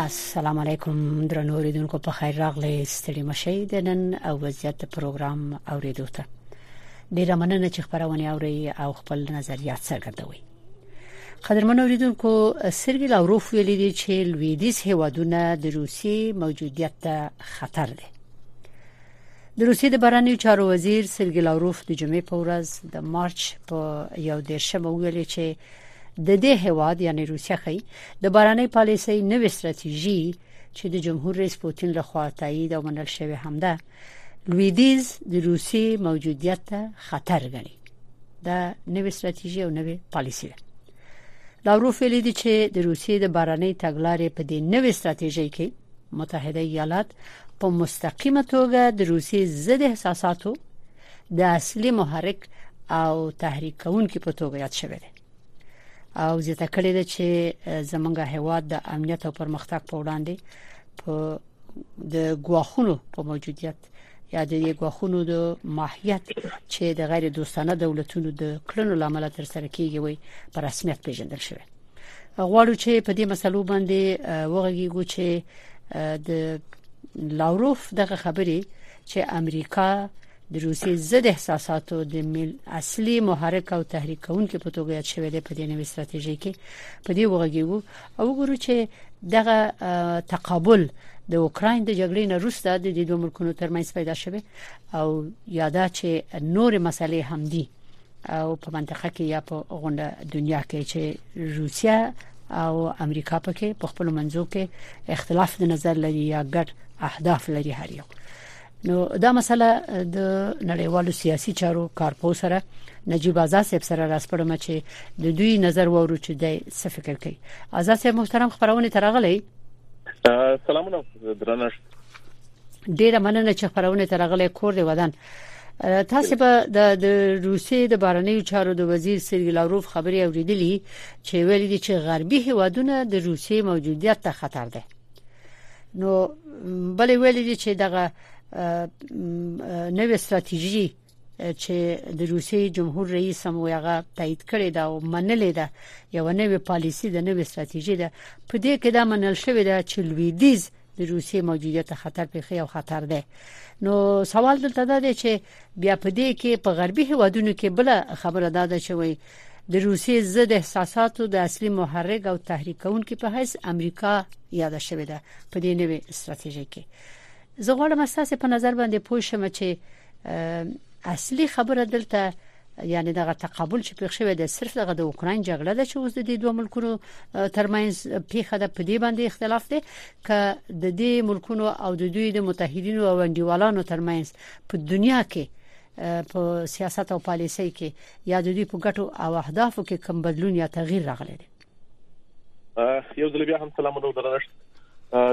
السلام علیکم درنو اوریدونکو په خیر راغلی ستړي مشي د نن او وضعیت پروګرام اوریدو ته ډیر مننه چې خبرونه اوري او خپل نظریات څرګندوي قدرمن اوریدونکو سرګي لاوروف ویل دي چې لویدیس هیوادونه د روسي موجودیت ته خطر دي د روسیې د بهرنیو چارو وزیر سرګی لاوروف د جمعې په ورځ د مارچ په یو دیرشمه ویلي چې د دې هواد یعنی روسیه خي د بهرنۍ پالیسۍ نوې ستراتیژي چې د جمهور رئیس پوتین له خوا تایید او منل شوی همده لویدیز د روسیې موجودیت ته خطر ګڼي دا نوې ستراتیژي او نوې پالیسي ده لاوروف ویلي دي چې د روسیې د بارنۍ تګلارې په دې نوې ستراتیژۍ کې متحده ایالات په مستقیمه توګه د روسیې ضد احساساتو د اصلي محرک او تحریک کوونکي په توګه یاد شوی دی او زیاته کړې ده چې زمونږ هیواد د امنیت او پرمختګ په وړاندې په د ګواښونو په موجودیت ماهیت یا د دې غوښونو د ماهیت چې د غیر دوستانه دولتونو د کړنو لامل تر سره کیږي وي په رسمیت پیژندل شوی غواړو چې په دې مسلو باندې وغږیږو چې د لاوروف دغه خبرې چې امریکا د روسي ضد احساساتو د مل اصلي محرک او تحریکونکو په توګه یاد شوې ده په دې نوې ستراتیژي کې په دې وغږیږو او وګورو چې دغه تقابل د اوکرين د جګړې نه روسته د دې دوه ملکونو ترمنځ پیدا شوه او یاده چې نور مسلې هم دي او په منطقه کې یا په غونډه دنیا کې چې روسیا او امریکا پکې په خپل منځو کې اختلاف د نظر لري یا ګډ اهداف لري هر یو نو دا مسله د نړیوالو سیاسي چارو کارپو سره نجیب آزاد صاحب سره راسپړم چې د دوی نظر وورو چې د څه فکر کوي آزاد صاحب محترم خبرونه ترغلې سلامونه درنښت ډیره مننه چې خبرونه ترغلې کور دی ودان تاسو به د روسیې د بارنیو چارو د وزیر سرګی لاوروف خبري اوریدلې چې ویلي چې غربي هوادونه د روسیې موجودیت ته خطر ده نو بلې ویلي دي چې دغه نوې ستراتیژي چې د روسي جمهور رئیس هم ویغه تایید کړې ده او منلې ده یو نوې پالیسی د نوې ستراتیژي ده په دې کې دا منل شوې ده چې لویدیز د روسي موجودیت خطر پیښي او خطر ده نو سوال دلته دا دی چې بیا په دې کې په غربي هیوادونو کې بل خبره دا ده چې وایي د روسي ضد احساساتو د اصلي محرک او تحریکونکو په حیث امریکا یاد شوې ده په دې نوې ستراتیژي کې زه غواړم تاسو په نظر باندې پوه شم چې اصلي خبره دلته یعنی دغه تقابل چې پیښ شوی دی صرف دغه د اوکرين جګړه ده چې اوس د دې دوه ملکونو ترمنځ پیښه ده په دې باندې اختلاف دی ک د دې ملکونو او د دوی د متحدینو او انډیوالانو ترمنځ په دنیا کې په سیاست او پالیسۍ کې یا د دوی په ګټو او اهدافو کې کوم بدلون یا تغییر راغلی دی یو ځل بیا هم سلام او درنښت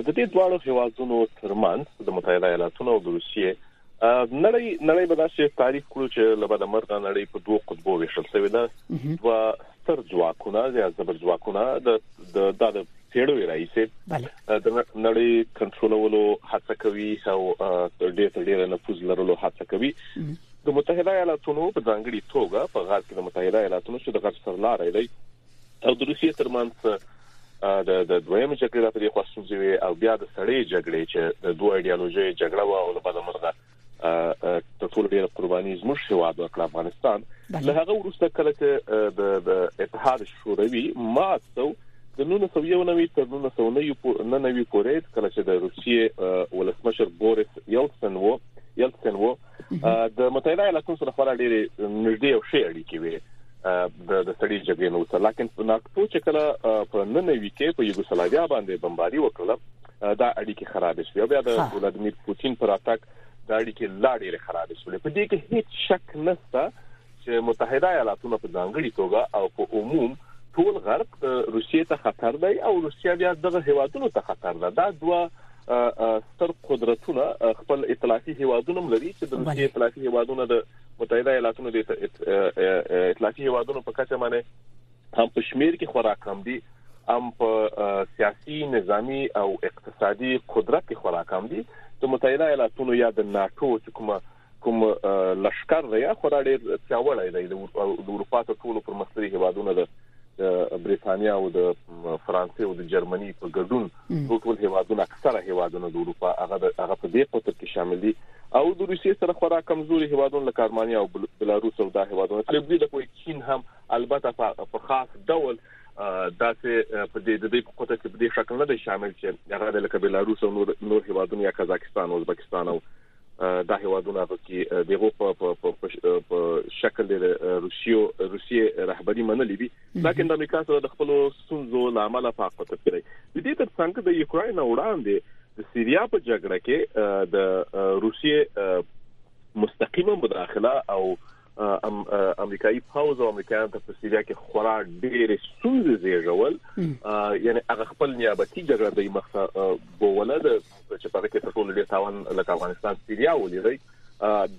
د دې دواړو هیوادونو ترمنځ د متحده ایالاتونو او روسیې نړۍ نړۍ به داسې تعریف کړو چې لبد مرغه نړۍ په دوه قطبو ویشل شوې ده دوه ستر ځواکونه یا زبر ځواکونه د د پیړوي راځي د نړۍ کنټرولولو هڅه کوي او ډېر تر ډېر نفوذ لرلو هڅه کوي د متحده ایالاتونو په ځانګړي توګه په غرب کې د متحده ایالاتونو چې د غرب سرلارې دی او د روسیې ترمنځ د د دویم جګړې لپاره د خوښتونځي او بیا د سړې جګړې چې د دوه ایډیالوژي جګړه و او له بده مرغه تر ټولو ډیره قرباني زموږ هیواد ورکړ افغانستان له هغه وروسته کله چې د اتحاد شوروي مات شو د 1991 تر 1999 پورې کله چې د روسیې ولسمشر بوریس یلسن وو یلسن وو د متحده ایالاتو سره خورا ډېر نږدې او ښې اړیکې وي د د سړي جګړې نو څه لکه په ناټو چې کله په 99 کې په یوګوسلاویا باندې بمباري وکړه دا اړیکې خرابې شوې او بیا د ولادمیر پوتین پر اتاک دا اړیکې لا ډېرې خرابې شوې په دې کې هیڅ شک نشته چې متحده ایالاتونه په ځانګړي توګه او په عموم ټول غرب د روسیې ته خطر دی او روسیا بیا دغه هیوادونو ته خطر ده دا دوه ستر قدرتونه خپل اطلاعاتي هیوادونه لري چې د روسیې اطلاعاتي هیوادونه د متحده ایالاتونو د اطلاعاتي هیوادونو په کچه باندې هم په شمیر کې خورا کم دي هم په سیاسي نظامی او اقتصادي قدرت کې خورا کم دي د متحده ایالاتونو یا د ناتو چې کومه کوم لشکر دی خورا ډیر پیاوړی دی د اروپا ته ټولو پرمختللي هیوادونو د بریتانیا او د فرانسې او د جرمني په ګډون ټول هیوادونه اکثره هیوادونه د اروپا هغه هغه په دې قطر کې شامل دي او د روسیې سره خورا کمزوري هیوادونه لکه ارمانیا او بلاروس او دا هیوادونه چې د کوی چین هم البته په خاص ډول دا چې په دې د دې په کوته کې په دې شکل نه دی شامل چې هغه د لکه بلاروس او نور نور هیوادونه یا کازاکستان او ازبکستان او دا هیوادونه په کې دغه په په شکل د روسیو روسیې رهبری منلې وي لکه د امریکا سره د خپل سنځو لامل په حق ته کړی د دې تر څنګ د یوکرين وړاندې د سیریا په جګړه کې د روسیې مستقیمه مداخله او امریکایي پوځ او امریکایان ته په سیریا کې خورا ډېرې ستونزې زیږول یعنی هغه خپل نیابتي جګړه د مخه بوله د چې په کې ټول ډېر تاوان لکه افغانستان سیریا ولیدي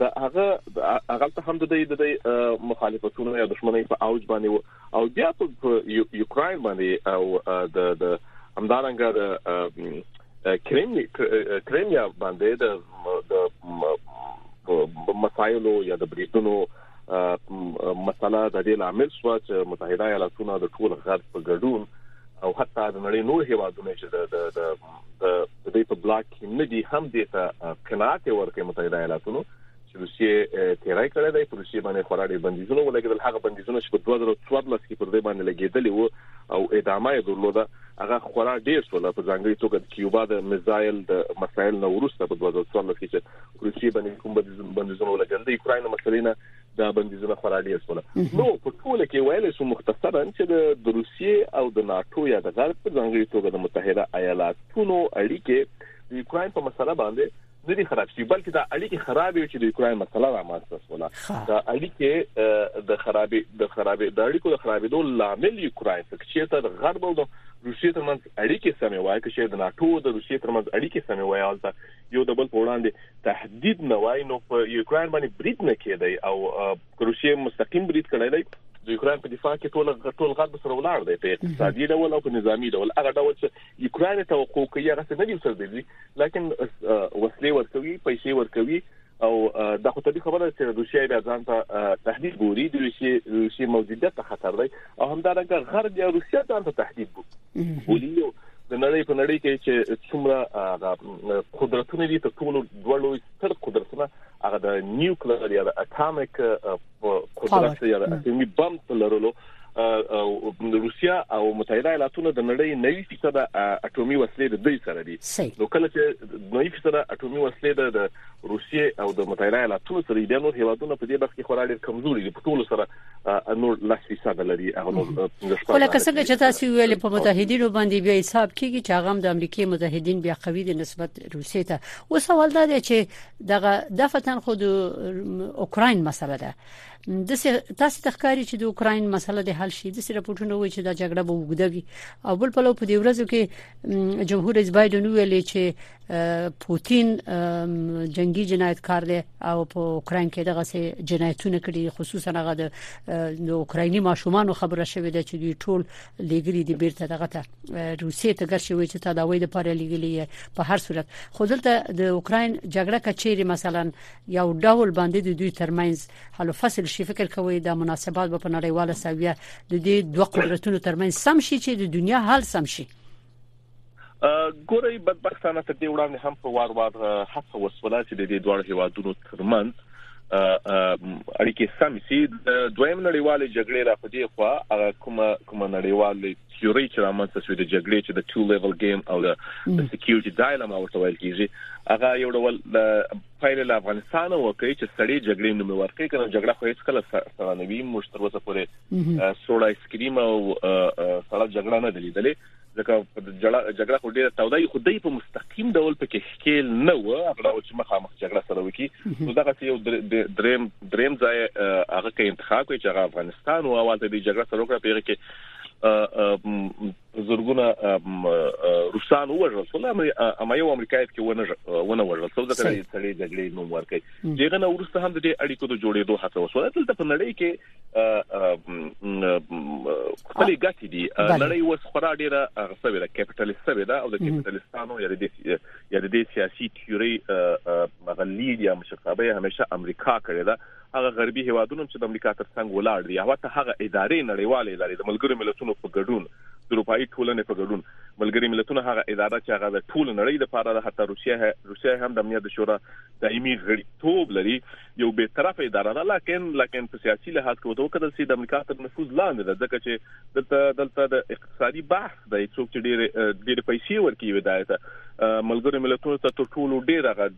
د هغه هغه ته هم د دې د مخالفتونو یا دښمنۍ په اوج باندې او بیا په یوکراین باندې او د د همدارنګه د کریمیا باندې د د مسایلو یا د بریټونو مسله د دې لامل شو چې متحده ایالاتونه د ټول غرب په ګډون او حتی د نړۍ نور هیوادونه چې د د د د دې په بلاک کې نه دي هم دې ته قناعت ورکړي متحده ایالاتونو چې روسیې تیرای کړی دی پر روسیې باندې خورا ډېر بندیزونه ولګیدل هغه بندیزونه چې په 2014 کې پر دې باندې لګیدلی وو او ادامه یې درلوده هغه خورا ډیر شول په ځانګړي توګه د کیوبا د میزایل د مسایل نو ورسته په 2014 کې چې روسیې باندې کوم بندیزونه ولګل د یوکرين مسلې نه دا بندیزونه خورا ډیر شول نو په ټول کې ویل شو مختصرا چې د روسیې او د ناتو یا د غرب په ځانګړي توګه د متحده ایالاتونو اړیکې د یوکرين په مسله باندې نه دي خراب شي بلکې دا اړیکې خرابې وي چې د یوکراین مسله رامنځته شوله دا اړیکې د خرابې د خرابې د اړیکو د خرابېدو لامل یوکراین څخه چې تر غرب او روسیې ترمنځ اړیکې سمې وای چې د ناتو د روسیې ترمنځ اړیکې سمې وای حالت یو د بل په وړاندې تهدید نه وای نو په یوکرين باندې برید نه کېدای او روسیې مستقیم برید کړی دی د یوکرين په دفاع کې ټول ټول غرب سره ولاړ دی په اقتصادي ډول او په نظامی ډول هغه ډول چې یوکراین توقع کوي هغه څه نه دی وسل دی لکن وسلې ورکوي پیسې ورکوي او دا خو طبي خبره چې روسیه بیا ځان ته تهدید ګوري د روسیه روسیه موجودیت ته خطر دی او همدارنګه غرب یا روسیه ځان ته تهدید ګوري د نړۍ په نړۍ کې چې څومره قدرتونه دي ته ټول دوه لوی ستر قدرتونه هغه د نیوکلیر یا د اټامیک په قدرت یا اټومي بم لرلو روسیا او متحده ایالاتونه د نړۍ 90% اټومي وسلې د دوی سره دي نو کله چې 90% اټومي وسلې د روسیې او د متحده ایالاتونو سره دي نو هیوادونه په دې برخه کې خورا ډیر کمزوري دي په ټولو سره نور لس فیصد لري هغه نو خو لکه څنګه چې تاسو ویل په متحدینو باندې بیا حساب کیږي چې هغه د امریکای متحدین بیا قوي دي نسبت روسیې ته اوس سوال دا دی چې دغه دفتن خو د اوکراین مسله ده د تاسو تخکاری چې د اوکراین مسله د حل شي د سې راپورټونه وایي چې دا جګړه به وګدوي او بل په لو په دې ورځو کې جمهور رئیس بایدن ویل چې پوتین جنگي جنایتکار دی او په اوکراین کې دغه سه جنایتونه کړي خصوصا هغه د اوکرایني ماشومان خبره شوې ده چې دوی ټول لیګلی دی بیرته دغه ته روسیې ته ګرځي وي چې تداوی د پاره لیګلی په هر صورت خو دلته د اوکرين جګړه کچېری مثلا یو ډول باندې د دوی ترمنځ حل فصل شي فکر کوي د مناسبات په نړیواله سویه د دې دوه قدرتونو ترمنځ سم شي چې د دنیا حل سم شي ګورئ بدبختانه تر دې وړاندې هم په وار وار هڅه وسوله چې د دې دوه هیوادونو ترمنځ اړیکې سم سي د دویم نړیوال جګړې را پدې خو هغه کومه کومه نړیوال تیوري چې رامنځته شوې د جګړې چې د ټو لیول گیم او د سکیورټي ډایلما ورته ویل کیږي هغه یو ډول د پایله له افغانستان وکړي چې سړی جګړې نوم ورکړي کنه جګړه خو هیڅ کله سره نه وي موږ تر اوسه پورې سوړ ایسکریم او سړه جګړه نه دلیدلې ځکه جګړه خو ډیره توده یي خدای په مستقیم ډول په کې ښکیل نه و هغه چې مخامخ جګړه سره وکی نو دغه یو دریم دریم ځای هغه کې انتخاب کوي چې هغه افغانستان او اواز دې جګړه سره وکړه پیغه کې زورګونه روسان وژل شول اما یو امریکایت کې ونه ونه وژل شو ځکه چې سړي جګړې نوم ورکړي دغه نو ورسته هم د اړیکو د جوړېدو هڅه وشوه دلته په نړۍ کې خپل ګټې دي نړۍ اوس خورا ډیره غصه ویره کیپټالیست سوي ده او د کیپټالیستانو یا د یا د سیاسي تیوري مغلی یا مشرتابه همیشه امریکا کړی ده هغه غربي هیوادونو چې د امریکا تر څنګ ولاړ دي هغه ته هغه ادارې نړیوالې ادارې د ملګرو ملتونو په ګډون د اروپאי ټولنې په ګډون ملګري ملتونه هغه اداره چې هغه د ټول نړۍ لپاره د حتی روسیه روسیه هم د امنیت شورا دایمي غړیتوب لري یو بې طرفه اداره ده لکن لکن په سیاسي لحاظ کې وته کدل سي د امریکا تر نفوذ لاندې ده ځکه چې دلته دلته د اقتصادي بحث د څوک چې ډېر ډېر پیسې ورکي ودایت ملګرو ملتونو ته تر ټولو ډېر هغه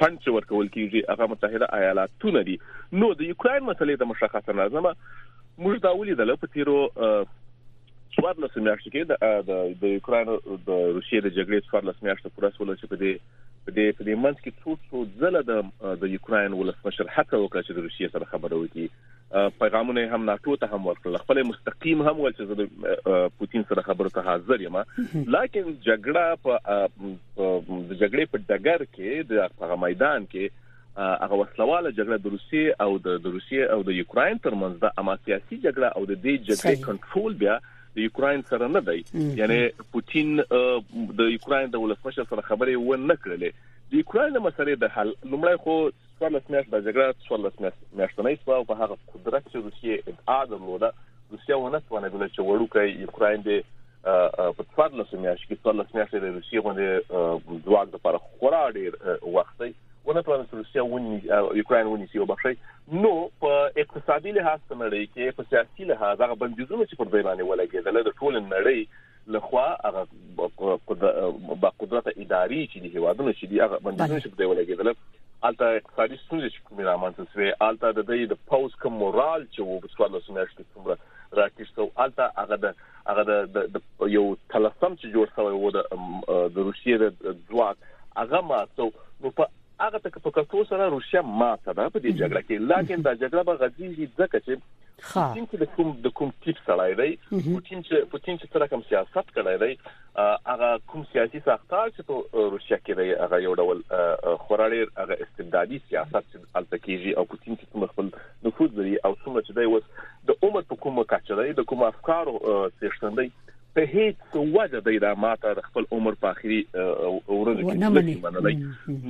فند چې ورکول کیږي هغه متحده ایالاتونه دي نو د یوکرين مسلې د مشخصه نظمه موږ دا ولیدل په تیرو څوار لس میاشتې کې د د یوکران د روسیې د جګړې څوار لس میاشتې پوره سول چې په دې په دې په دې منځ کې څو څو ځله د د یوکران ولسمشر هڅه وکړه چې د روسیې سره خبرې وکړي پیغامونه هم ناتو ته هم ورکړل خپل مستقیم هم ول چې د پوتین سره خبرو ته حاضر یم لکه جګړه په د جګړې په ډګر کې د هغه میدان کې هغه وسلواله جګړه د روسیې او د روسیې او د یوکراین ترمنځ د اماسیاسي جګړه او د دې جګړې کنټرول بیا د یوکراین سره نه دی یعنی پوتین د یوکراین د ولسمشر سره خبرې و نه کړلې د یوکراین د مسلې د حل لمړی خو څوارلس میاشت د جګړه څوارلس میاشتنۍ سو او په هغه قدرت چې روسیې ادعا درلوده روسیه ونه توانېدله چې وړوکی یوکراین د په څوارلس میاشت کې څوارلس میاشتې د روسیې غونډې ځواک د پر خورا ډیر وخت دی ونه توانست روسیا ونی یوکرين ونی سی وبخښي نو په اقتصادي لحاظ په نړۍ کې په سیاسي لحاظ هغه بندیزونه چې پر دوی باندې ولګېدل د ټول نړۍ لخوا هغه با قدرت اداري چې دی هوادونه چې دی هغه بندیزونه چې پر دوی ولګېدل الته اقتصادي ستونزې چې کومې رامنځته شوې الته د دې د پوز کوم مورال چې وو په څوارلس میاشتو کې څومره راکښته الته هغه د هغه د د یو تلسم چې جوړ شوی و د د روسیې د ځواک هغه ماتو نو په هغه تک په کتو سره روسیا ماته ده په دې جګړه کې لکه دا جګړه به غځيږي ځکه چې پوتین چې د کوم د کوم ټیپ سړای دی پوتین چې پوتین چې تر کوم سیاست کړی دی هغه کوم سیاسي ساختار چې په روسیا کې دی هغه یو ډول خورړی هغه استبدادي سیاست چې الته کیږي او پوتین چې څومره خپل نفوذ لري او څومره چې دی وس د عمر په کومه کچه دی د کوم افکارو څښتن دی په هیڅ وجه دی دا ماته د خپل عمر په اخري ورځو کې نه منلای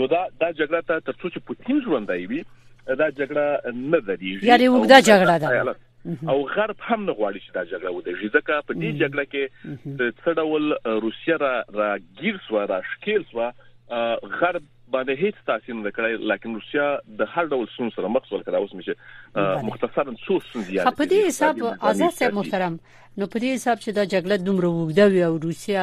نو دا دا جګړه ته تر څو چې پوتین ژوندای وي دا جګړه نه درېږي یاري وګدا جګړه ده او غرب هم نه غواړي چې دا جګړه ودرېږي ځکه په دې جګړه کې څه ډول روسیا را راګیر سو را شکیل سو غرب باندې هیڅ تاثیر نه کړی لکن روسیا د هر ډول سن سره مخ سول کړه اوس مشه مختصرا څو سن زیات په دې حساب آزاد صاحب محترم نو په دې حساب چې دا جګړه دومره وګده وي او روسیا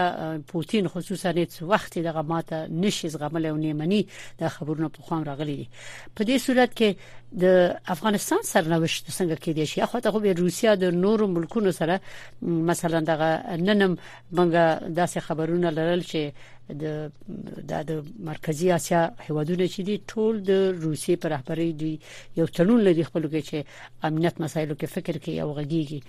پوتین خصوصا هیڅ وخت دغه ماته نشي زغمل او نیمنی د خبرونو په خوام راغلي دي په دې صورت کې د افغانستان سرنوشت څنګه کېدی شي اخو ته خو به روسیا د نورو ملکونو سره مثلا دغه ننم منګه داسې خبرونه لرل چې د د مرکزی اسیا هیوادونه چې دي ټول د روسیې پر رهبری دی یو تړون لري خپل کې چې امنیت مسایلو کې فکر کوي او غږیږي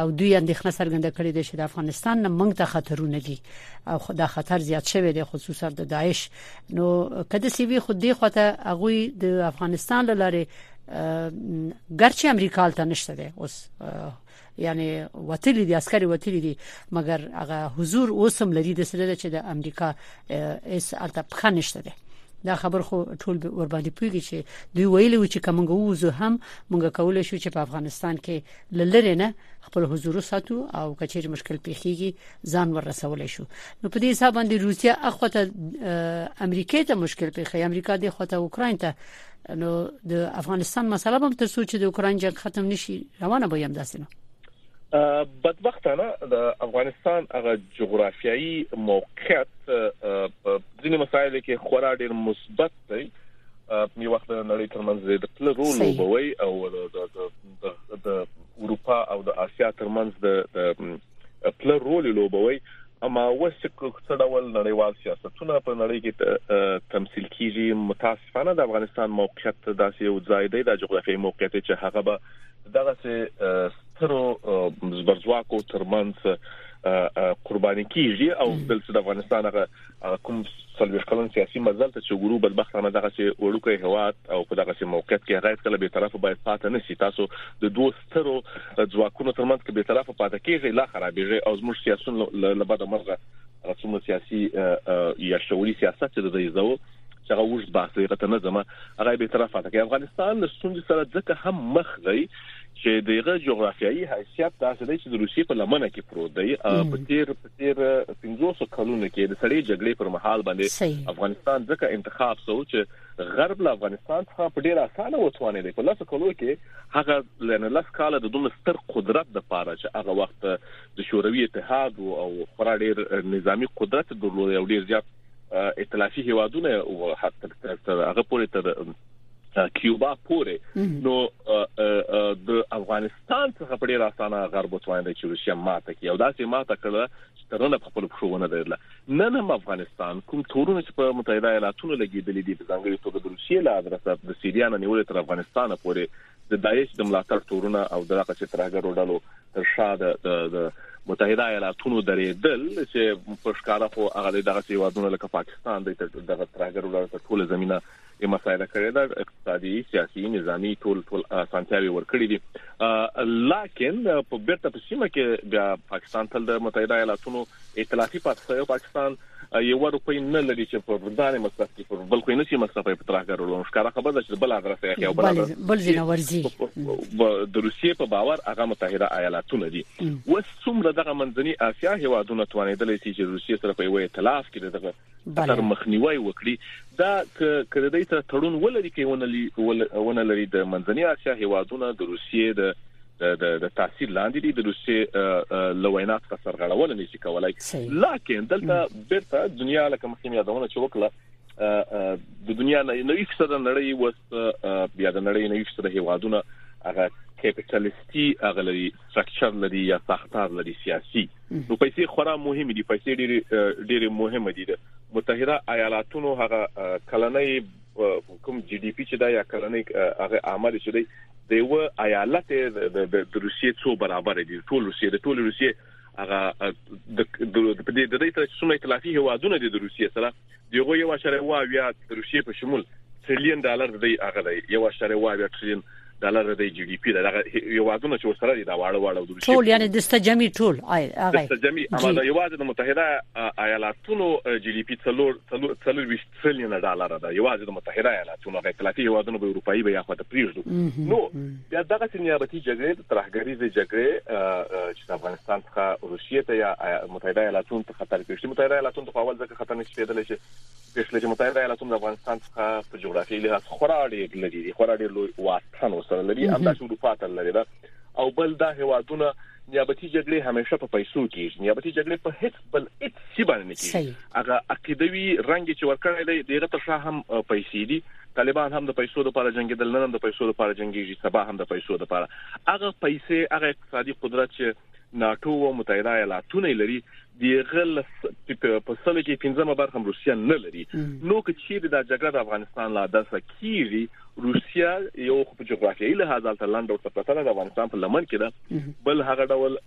او دوی اندېښنه څرګنده کړې ده چې د افغانستان نه موږ ته خطرونه دي او دا خطر زیات شوی دی خصوصا د داعش نو کده سی وی خو دې خواته هغه د افغانستان لاره ګرچې امریکا ته نشته ده اوس یعنی وتلی دي عسکر وتلی دي مګر هغه حضور اوسم لري د سره چې د امریکا اس الته پخه نشته ده دا خبر خو ټول ور باندې پوهیږي چې دوی ویلي و چې کومګ ووزو هم موږ کولای شو چې په افغانستان کې لری نه خپل حضور ساتو او کچېر مشکل پیخیږي ځان ور رسولای شو نو په دې حساب باندې روسیا اخوته امریکا ته مشکل پیخي امریکا د خوته اوکرين ته نو د افغانستان مسله به تر څو چې د اوکرين جنگ ختم نشي روانه به هم داسې نه بدبختانه د افغانستان هغه جغرافیایي موقعیت په ځینې مسایلو کې خورا ډیر مثبت دی یو وخت د نړۍ ترمنځ د تل رول وبوي او د اروپا او د اسیا ترمنځ د تل رول لوبوي اما وسه څه ډول نړیوال سیاستونه په نړۍ کې تمثيل کیږي متاسف شپانه د افغانستان موقعیت داسې یو ځای دی د جغرافیایي موقعیت چې هغه به دغه سه سترو زبرځواکو ترمنځ قرباني کیږي او بل څه د افغانستان هغه کوم څلوي کلن سیاسي مزل ته چې ګورو بدبختانه دغه سه وړوکې هواد او په دغه سه موقعیت کې غیر کله به طرف باید پاتې نشي تاسو د دوه سترو ځواکونو ترمنځ کې به طرف پاتې کیږي لا خرابېږي او زموږ سیاسيون لبد مرغه رسوم سیاسي یا شوري سیاست چې د زیزو چې هغه وښت بحث دی غته نه زما هغه به تر افغانستان کې افغانستان له ستونزې سره ځکه هم مخ دی چې دغه جغرافیایي حیثیت داسې دی چې د روسیې په لمنه کې پروت دی په تیر په تیر 1500 کلونو کې د سړې جګړې پر مهال باندې افغانستان ځکه انتخاب سو چې غرب له افغانستان څخه په ډیر اسانه وتوانې دی په لاسو کولو کې هغه لنه لاس کال د دومره ستر قدرت د پاره چې هغه وخت د شوروي اتحاد او خورا ډیر نظامی قدرت درلود او ډیر زیات ائتلافي هیوادونه او حتی تر هغه پورې تر کیوبا پورې نو د افغانستان څخه په ډیر اسانه غرب توان دی چې روسیا ماته کی او دا چې ماته کړه ترونه په خپل پښونه درله نن هم افغانستان کوم تورونه چې په متحده ایالاتونو لګیدلې دي په ځانګړي توګه د روسیې له ادرسه د سیریانه نیولې تر افغانستان پورې د داعش د ملاتړ تورونه او دغسې ترهګرو ډلو تر شا د د متحده ایالاتونو درېدل چې په ښکاره خو هغه دغسې هیوادونه لکه پاکستان د دغه ترهګرو ډلو ته ټوله زمينه یې مساعده کړې ده اقتصادي سیاسي نظامی ټول ټول اسانتیاوې ورکړې دي لکن په بیرته په سیمه کې بیا پاکستان تل د متحده ایالاتونو ائتلافي پاتې شوی پاکستان یو روپۍ نه لري چې پر ځان مصرف کړي پر بل خو نه شي مصرف په تراګر ولوم ښکارا خبر ده چې بل ادرس یې خو بل بل ځای ورځي د روسیې په باور هغه متحده ایالاتونه دي و څومره دغه منځنی اسیا هیوادونه توانیدل چې روسیې سره په یو ائتلاف کې دغه تر مخنیوي وکړي دا کړه د دې تړون ولري کې ونه لري د منځنی اسیا هیوادونه د روسیې د د تاثیر لاندې دي د روسي له وینا څخه سرغړونه نشي کولای لکه دلته بیرته دنیا لکه مخکې یادونه چې وکړه د دنیا نه نوي فیصد نړۍ وس بیا د نړۍ نوي فیصد هیوادونه هغه کیپټالیستي هغه لري سټرکچر لري یا ساختار لري سیاسي نو پیسې خورا مهمه دي پیسې ډېری ډېری مهمه دي متحده ایالاتونو هغه کلنۍ کوم جی ډي پی چې دا یا کلنې هغه عامه دي چې دی د یو ایالت د روسیې څو برابر دي ټول روسیې د ټول روسیې هغه د په دې د دې تر څو ائتلافي هوادونه دي د روسیې سره دیغه یو شری واویا د روسیې په شمول تریلیون ډالر دی هغه دی یو شری واویا تریلیون ډالر د جی ډي پی د دغه هیوادونو چې ورسره دا واړه واړه د روسیې ټول یعنی د استجمی ټول هغه استجمی اما د یوازې د متحده ایالاتونو جی ډي پی څلور څلور څلور ویش تریلیون ډالر ده یوازې د متحده ایالاتونو غیر کلاتي هیوادونو به اروپאי به یا خو ته پریږدو نو بیا دغه سنیابتي جګړې د ترهګریزې جګړې چې افغانستان څخه روسیې ته یا متحده ایالاتونو ته خطر پیښ متحده ایالاتونو ته اول ځکه خطر نشي کېدلی چې پېښلې چې متحده ایالاتونه د افغانستان څخه په جغرافیایي لحاظ خورا ډېر لري دي خورا ډېر لوی واټن ورسره لري همداش اروپا ته لري ده او بل دا هوادونه نیابتي جګړې همیشه په پیسو کېږي نیابتي جګړې په هیڅ بل هیڅ سی باندې نه کېږي هغه عقیدوي رنګ چې ورکړی دی دغه تر شا هم پیسې دي طالبان هم د پیسو لپاره جنگیدل نن هم د پیسو لپاره جنگیږي سبا هم د پیسو لپاره هغه پیسې هغه اقتصادي قدرت چې ناتو او متحده ایالاتونه لري دیغه لس په سلو کې پنځمه برخه هم روسیا نه لري نو که چیرې دا جګړه د افغانستان لا داسه کیږي روسیا یو خو په جغرافیایي لحاظ هلته لنډ ورته پرته ده د افغانستان په لمن کې ده بل هغه ډول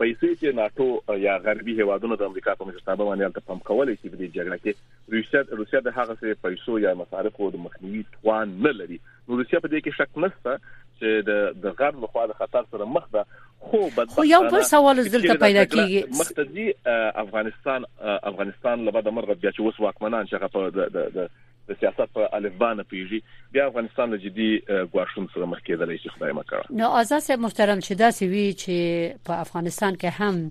پیسې چې ناتو یا غربي هیوادونو د امریکا په مشرتابه باندې هلته پم کولای شي په دې جګړه کې روسیا روسیا د هغه څه پیسو یا مصارفو د مخنیوي توان نه لري نو روسیه په دې کې شک نشته چې د د غرب لخوا د خطر سره مخ ده خو بد خو یو بل سوال دلته پیدا کیږي مختدي افغانستان افغانستان لبا د مرغ بیا چې وس واکمنان چې په د د د سیاست په الفبانه پیږي بیا افغانستان له جدي ګواښون سره مخ کېدلی چې خدای مکړه نو آزاد محترم چې دا سوي چې په افغانستان کې هم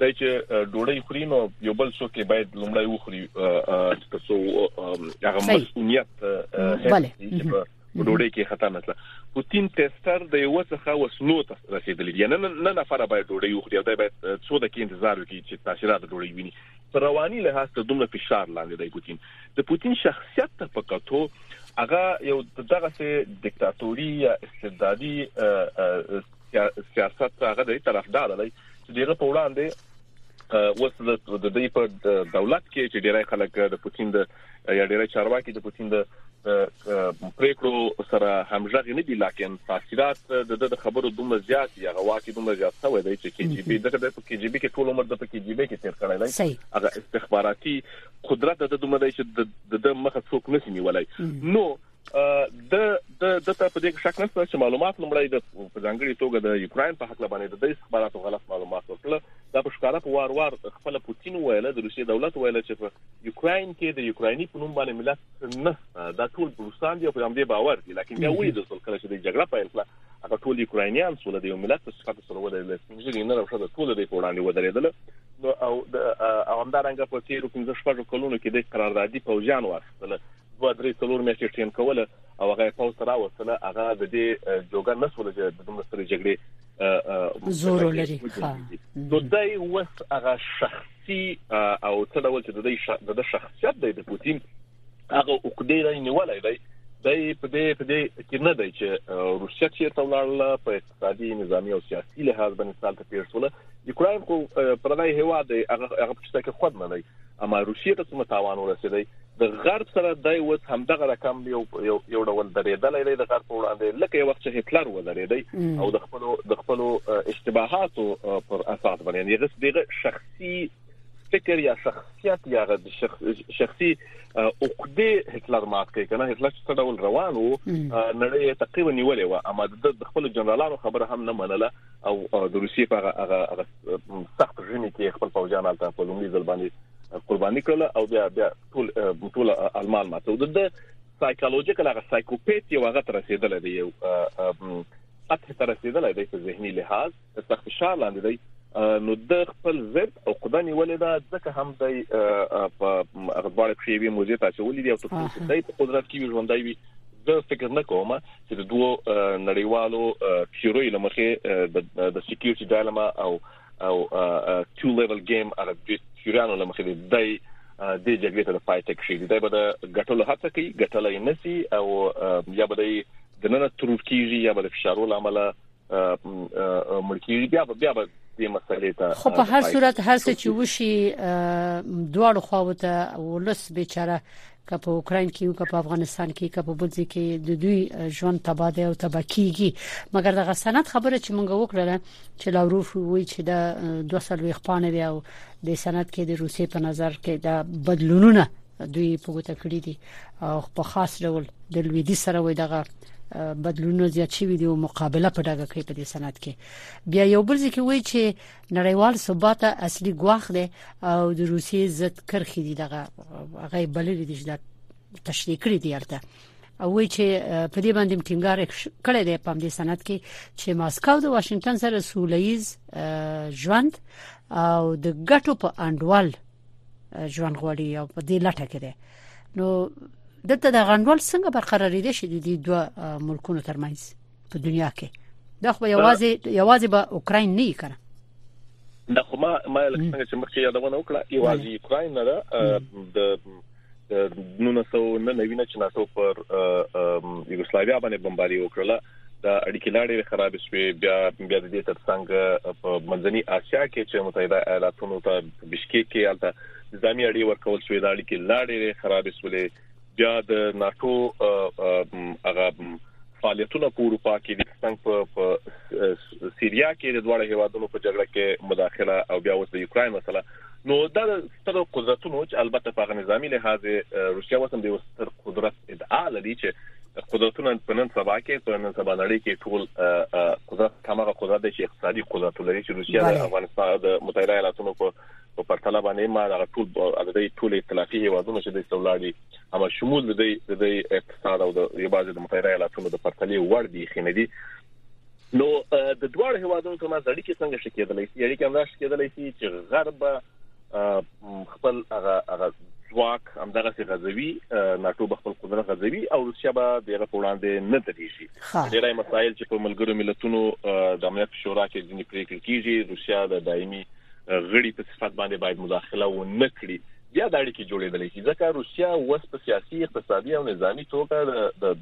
دی چې ډوډۍ خوري نو یو بل څوک یې باید لومړی وخوري ترڅو هغه مسؤلیت هڅه په ډوډۍ کې خطا نه کړه پوتین ټیسټر د یو څخه وسلو ته رسیدلی دی نه نه نفر باید ډوډۍ وخوري او دا باید څو دقیقې انتظار وکړي چې تاثیرات ډوډۍ ویني پر رواني لحاظ ته دومره فشار لاندې دی پوتین د پوتین شخصیت ته پکاتو هغه یو دغه سه دیکتاتوري یا استبدادي سیاست هغه دی طرفدار دی چې دغه په وړاندې اوس د دې په دولت کې چې ډیری خلک د پوتین د یا ډیری چارواکي د پوتین د پریکړو سره همغږي نه دي لکه تاثیرات د د خبرو دومره زیات یا غواکي دومره زیات شوی دی چې کې جی بي دغه د کې جی بي کې ټول عمر د کې جی بي کې تیر کړی دی هغه استخباراتي قدرت د دومره دی چې د مخه څوک نسی نیولای نو د د د ته په دې کې شک نشته چې معلومات لمړی د په ځانګړي توګه د یوکرين په حق لبانې د استخباراتو غلط معلومات ورکړل دا په ښکارا په وار وار خپل پوتين ویل د روسي دولت ویل چې په یوکرين کې د یوکرایني په نوم باندې ملت نه دا ټول روسان دي او په دې باور دي لکه بیا وایي د څل کله چې د جګړه پیل کړه هغه ټول یوکراینیان سول د یو ملت په صفت سره ودرېدل سپینځري نه راوښه د ټول د وړاندې ودرېدل نو او د همدارنګه په تیرو 15 شپږ کلونو کې د قراردادي پوجان واستل دوه درې څلور میاشتې ټرین کوله او هغه یې پوځ ته راوستله هغه د دې جوګه نسول چې د دومره سترې جګړې زور لري ښه نو دای وس هغه شخصي او څه ډول چې د دې د شخصیت د پوتین هغه عقدې نه نیولای دی د په دې په دې کې نه دی چې روسیا چیرته ولاړله په اقتصادي نظامی او سیاسي لحاظ باندې سال ته تیر شول یوکراین خو پردای هوا دی هغه هغه په څه کې خود نه دی اما روسیې ته څه تاوان ورسېدی د غرب سره دای وڅ هم دغه رقم یو یو ډول درېدل لري د غرب وړاندې لکه یو وخت چې هټلر و درېدی او د خپل د خپل اشتباهاتو پر اساس باندې یغس دغه شخصي فکر یا شخصیت یا غد شخصي عقده هټلر مات کړ کنه هټلر څه ډول روان وو نړۍ تقریبا نیولې و اما د خپل جنرالانو خبره هم نه منله او د روسیې په هغه سخت ژمي کې خپل فوجان الته په لومړي ځل باندې قرباني کړل او بیا بیا ټول ټول المان ماتو د سایکولوژیکل هغه سایکوپیت یو هغه تر رسیدل دی یو اته تر رسیدل دی په ذهني لحاظ د سخت فشار لاندې دی نو د خپل ضد او قدا نیولې ده ځکه هم د په غواړي په یوې موزه ته چولې دی او ته په دې په قدرت کې ژوندای وي زه فکر نه کوم چې د دوه نړیوالو تیوري لمخې د سکیورټي ډایلما او او ټو لیول گیم هغه د تیورانو لمخې د دای د جګړې ته پای ته کښې دی به د غټلو هڅه کوي غټلې نسی او یا به د نن ترور کیږي یا به د فشارو لامل مړ کیږي بیا بیا به دې مسلې ته خو په هر صورت هر څه چې وشي دواړو خواو ته ولس بیچاره که په اوکرين کې او که په افغانستان کې که په بل ځای کې د دوی ژوند تباہ دی او تباہ کیږي مګر د غسنت خبره چې مونږ وکړه چې لاوروف وی چې د 200 ویخ پانه دی او د سند کې د روسي په نظر کې د بدلونونه دوی په ګوته کړی دي او په خاص ډول د لویدي سره وي دغه بدلونونه زیات شوي دي او مقابله په ډاګه کوي په دې صنعت کې بیا یو بل ځکه وایي چې نړیوال ثبات اصلي ګواښ دی او د روسیې ضد کرخې دي دغه هغه بلل دي چې دا تشریح کړی دی البته او وی چې په دې باندې ټینګار کړی دی په دې صنعت کې چې ماسکو د واشنگټن سره سولېز ژوند او د ګټو په انډول ژوند غوړي او په دې لټه کې دی نو دلته د غنډول څنګه برقرارې دي شي د دوه ملکونو ترمنځ په دنیا کې دا خو یوازې یوازې به اوکرين نه یې کړه دا خو ما ما لکه څنګه چې مخکې یادونه وکړه یوازې اوکرين نه ده د 1999 نه چې ناتو پر یوګسلاویا باندې بمباري وکړه د اړیکې لاړې خراب شوې بیا بیا د دې ترڅنګ په منځني اسیا کې چې متحده ایالاتونو ته بشکیک کې الته نظامی اړې ورکول شوې دا اړیکې لا ډېرې خرابې شولې بیا د ناتو هغه فعالیتونه په اروپا کې د څنګه په سیریا کې د دوه هیوادونو په جګړه کې مداخله او بیا اوس د یوکرين مسله نو دا ستر قدرتونو چې البته په نظامی لحاظ روسیا وسم د ستر قدرت ادعا لري چې قدرتونه په نن سبا کې په نن سبا نړۍ کې ټول قدرت کمره قدرت چې اقتصادي قدرت لري چې روسیا د افغانستان د متحده ایالاتونو په په پرتله باندې ما دغه ټول د ټول ائتلافي هیوادونو چې د سولاړي اما شمول د دې د اقتصاد او د یوازې د متحده ایالاتونو د پرتلې وړ دي خنه دي نو د دوه هیوادونو ترمنځ اړیکې څنګه شکېدلې چې اړیکې هم راش کېدلې چې چې غرب خپل هغه هغه ځواک همدغه څه غزوي ناتو به خپل قدرت غزوي او روسیا به دغه په وړاندې نه درېږي ډیری مسایل چې په ملګرو ملتونو د امنیت شورا کې ځینې پریکړې کیږي روسیا د دایمي غړي په صفت باندې باید مداخله و نه کړي بیا د اړیکې جوړېدلې شي ځکه روسیا اوس په سیاسي اقتصادي او نظامی توګه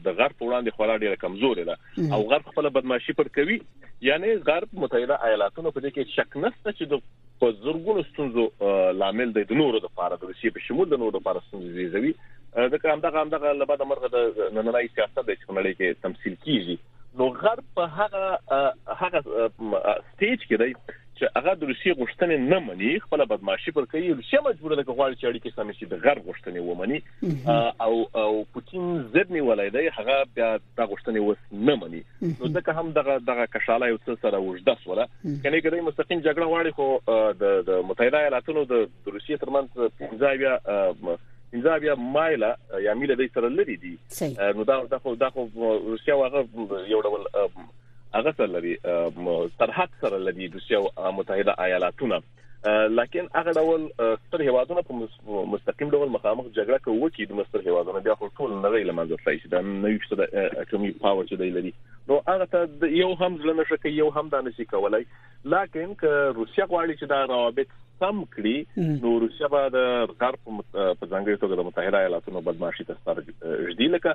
د غرب په وړاندې خورا ډیره کمزورې ده او غرب خپل بدمعشي پر کوي یعنی غرب متحده ایالاتونو په دې کې شک نشته چې د په زورګونو ستونزو لامل دی د نورو لپاره د روسیې په شمول د نورو لپاره ستونزې زیږوي د کوم دغه هم دغه لبا د مرغه د نننۍ سیاست د څنړې کې تمثيل کیږي نو غرب په هغه هغه سټیج کې دی چې هغه د روسیې غوښتنې نه مني خپل بدمعشي پر کوي روسیه مجبوره ده که غواړي چې اړیکې سمې شي د غرب غوښتنې ومني او او پوتین زد نیولای دی هغه بیا د غوښتنې وس نه مني نو ځکه هم دغه دغه کشاله یو څه سره وجده سره کني ګرې مستقیم جګړه واړي خو د د متحده ایالاتونو د روسیې ترمنځ پنځه بیا انځا بیا مایله یا میله د سره لري دي نو دا دا خو دا خو روسیا واغه یو ډول هغه سره لري سرحد سره لري روسیا او متحده ایالاتونه لکن هغه ډول ستر هوادونه په مستقیم ډول مخامخ جګړه کوي چې د مستر هوادونه بیا خپل ټول نه غیله منځ تلای شي دا نو یو څه د اټومي پاور چې دی لري نو هغه ته یو هم ځل نشه کوي یو هم دا نشي کولای لکن که روسیا غواړي چې دا روابط سم کړي نو روسیا به د غرب په ځانګړي توګه د متحده ایالاتونو بدمعشي ته ستر جدي لکه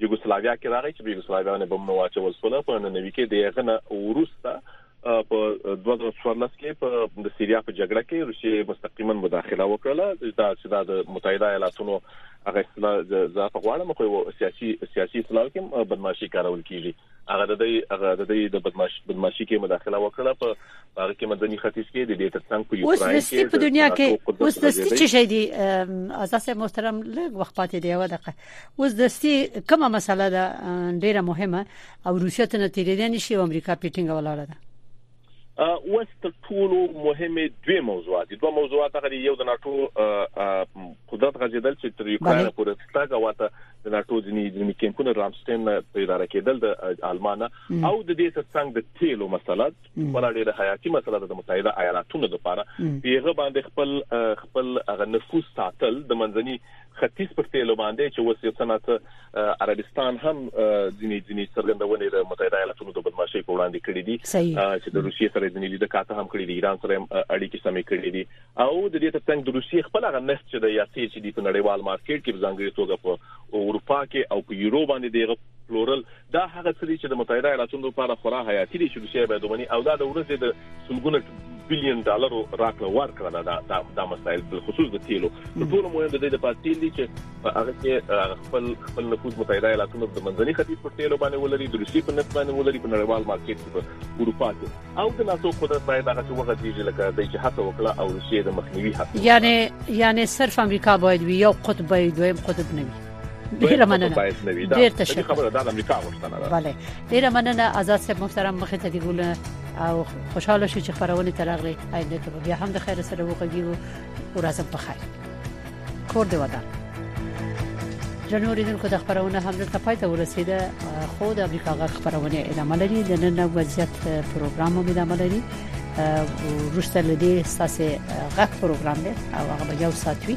یوګوسلاویا کې راغی چې په یوګوسلاویا باندې بمونه واچول شول په ننوي کې د غنه ورسته په 2014 کې په د سیریا په جګړه کې روسیه مستقیما مداخله وکړه دا چې دا د متحده ایالاتونو هغه اصلاح زه په غواړم خو سیاسي سیاسي اصلاح کې بدمعشي کارول کیږي هغه د دې هغه د دې د بدمعشي بدمعشي کې مداخله وکړه په هغه کې مدني ختیځ کې د دې ترڅنګ په یوکرين کې په دنیا کې اوس د ستې چې شې دي اساس محترم لږ وخت پاتې دی یو دقیقه اوس د ستې کومه مسله ده ډیره مهمه او روسیه ته نتیریدنی شي او امریکا پیټینګ ولاړه ده اوس تر ټولو مهمه دوه موضوعات دي دوه موضوعات هغه یو د ناتو قدرت غځیدل چې تر یوکرين پورې ستګه واته د ناتو ځینی ځینی کمپونه رامستین په اداره کېدل د آلمان او د دې ترڅنګ د تیلو مسله خورا ډیره حیاتي مسله ده د متحده ایالاتونو لپاره پیغه باندې خپل خپل هغه نفوس ساتل د منځني ختیځ پر تیلو باندې چې اوس یو څه ناڅه عربستان هم ځینې ځینې څرګندونې د متحده ایالاتونو د بدمعشۍ په وړاندې کړې دي چې د روسیې سره ځینې لیده کاته هم کړې دي ایران سره اړیکې سمې کړې دي او د دې ترڅنګ د روسیې خپل هغه نفت چې د یاسې چې دی په نړیوال مارکیټ کې ځانګړي توګه په اروپا کې او په یورو باندې دغه پلورل دا هغه څه دي چې د متحده ایالاتونو لپاره خورا حیاتي دي چې روسیه باید ومني او دا د ورځې د سلګونه بلین ډالرو راکړه ورکړه دا دا دا مسایل بل خصوص د تیلو په ټولو مهم د دې د پاتیل دي چې هغه کې خپل خپل نفوذ متحده ایالاتونو د منځني ختیځ په تیلو باندې ولري د روسیې په نفت باندې ولري په نړیوال مارکیټ کې په اروپا کې او د ناتو قدرت باید هغه چې وغه دیږي لکه د چې هڅه وکړه او روسیې د مخنیوي هڅه یعنی یعنی صرف امریکا باید وي یو قطب دویم قطب نه وي ډیره مننه ډیر تشکر خبره ده د امریکا غوښتنه ده bale ډیره مننه آزاد صاحب محترم مخه ته دی ګوله او خوشاله شو چې خبرونه ترغلي آینده ته بیا هم د خیر سره وغږیږو ورځم په خیر کور دی ودان جنور دین کو د خبرونه هم د پای ته ورسیده خو د امریکا غږ خبرونه ادامه لري د نن وضعیت پروګرام هم ادامه لري روسته لدی ساسه غږ پروګرام دی او هغه یو ساعت وی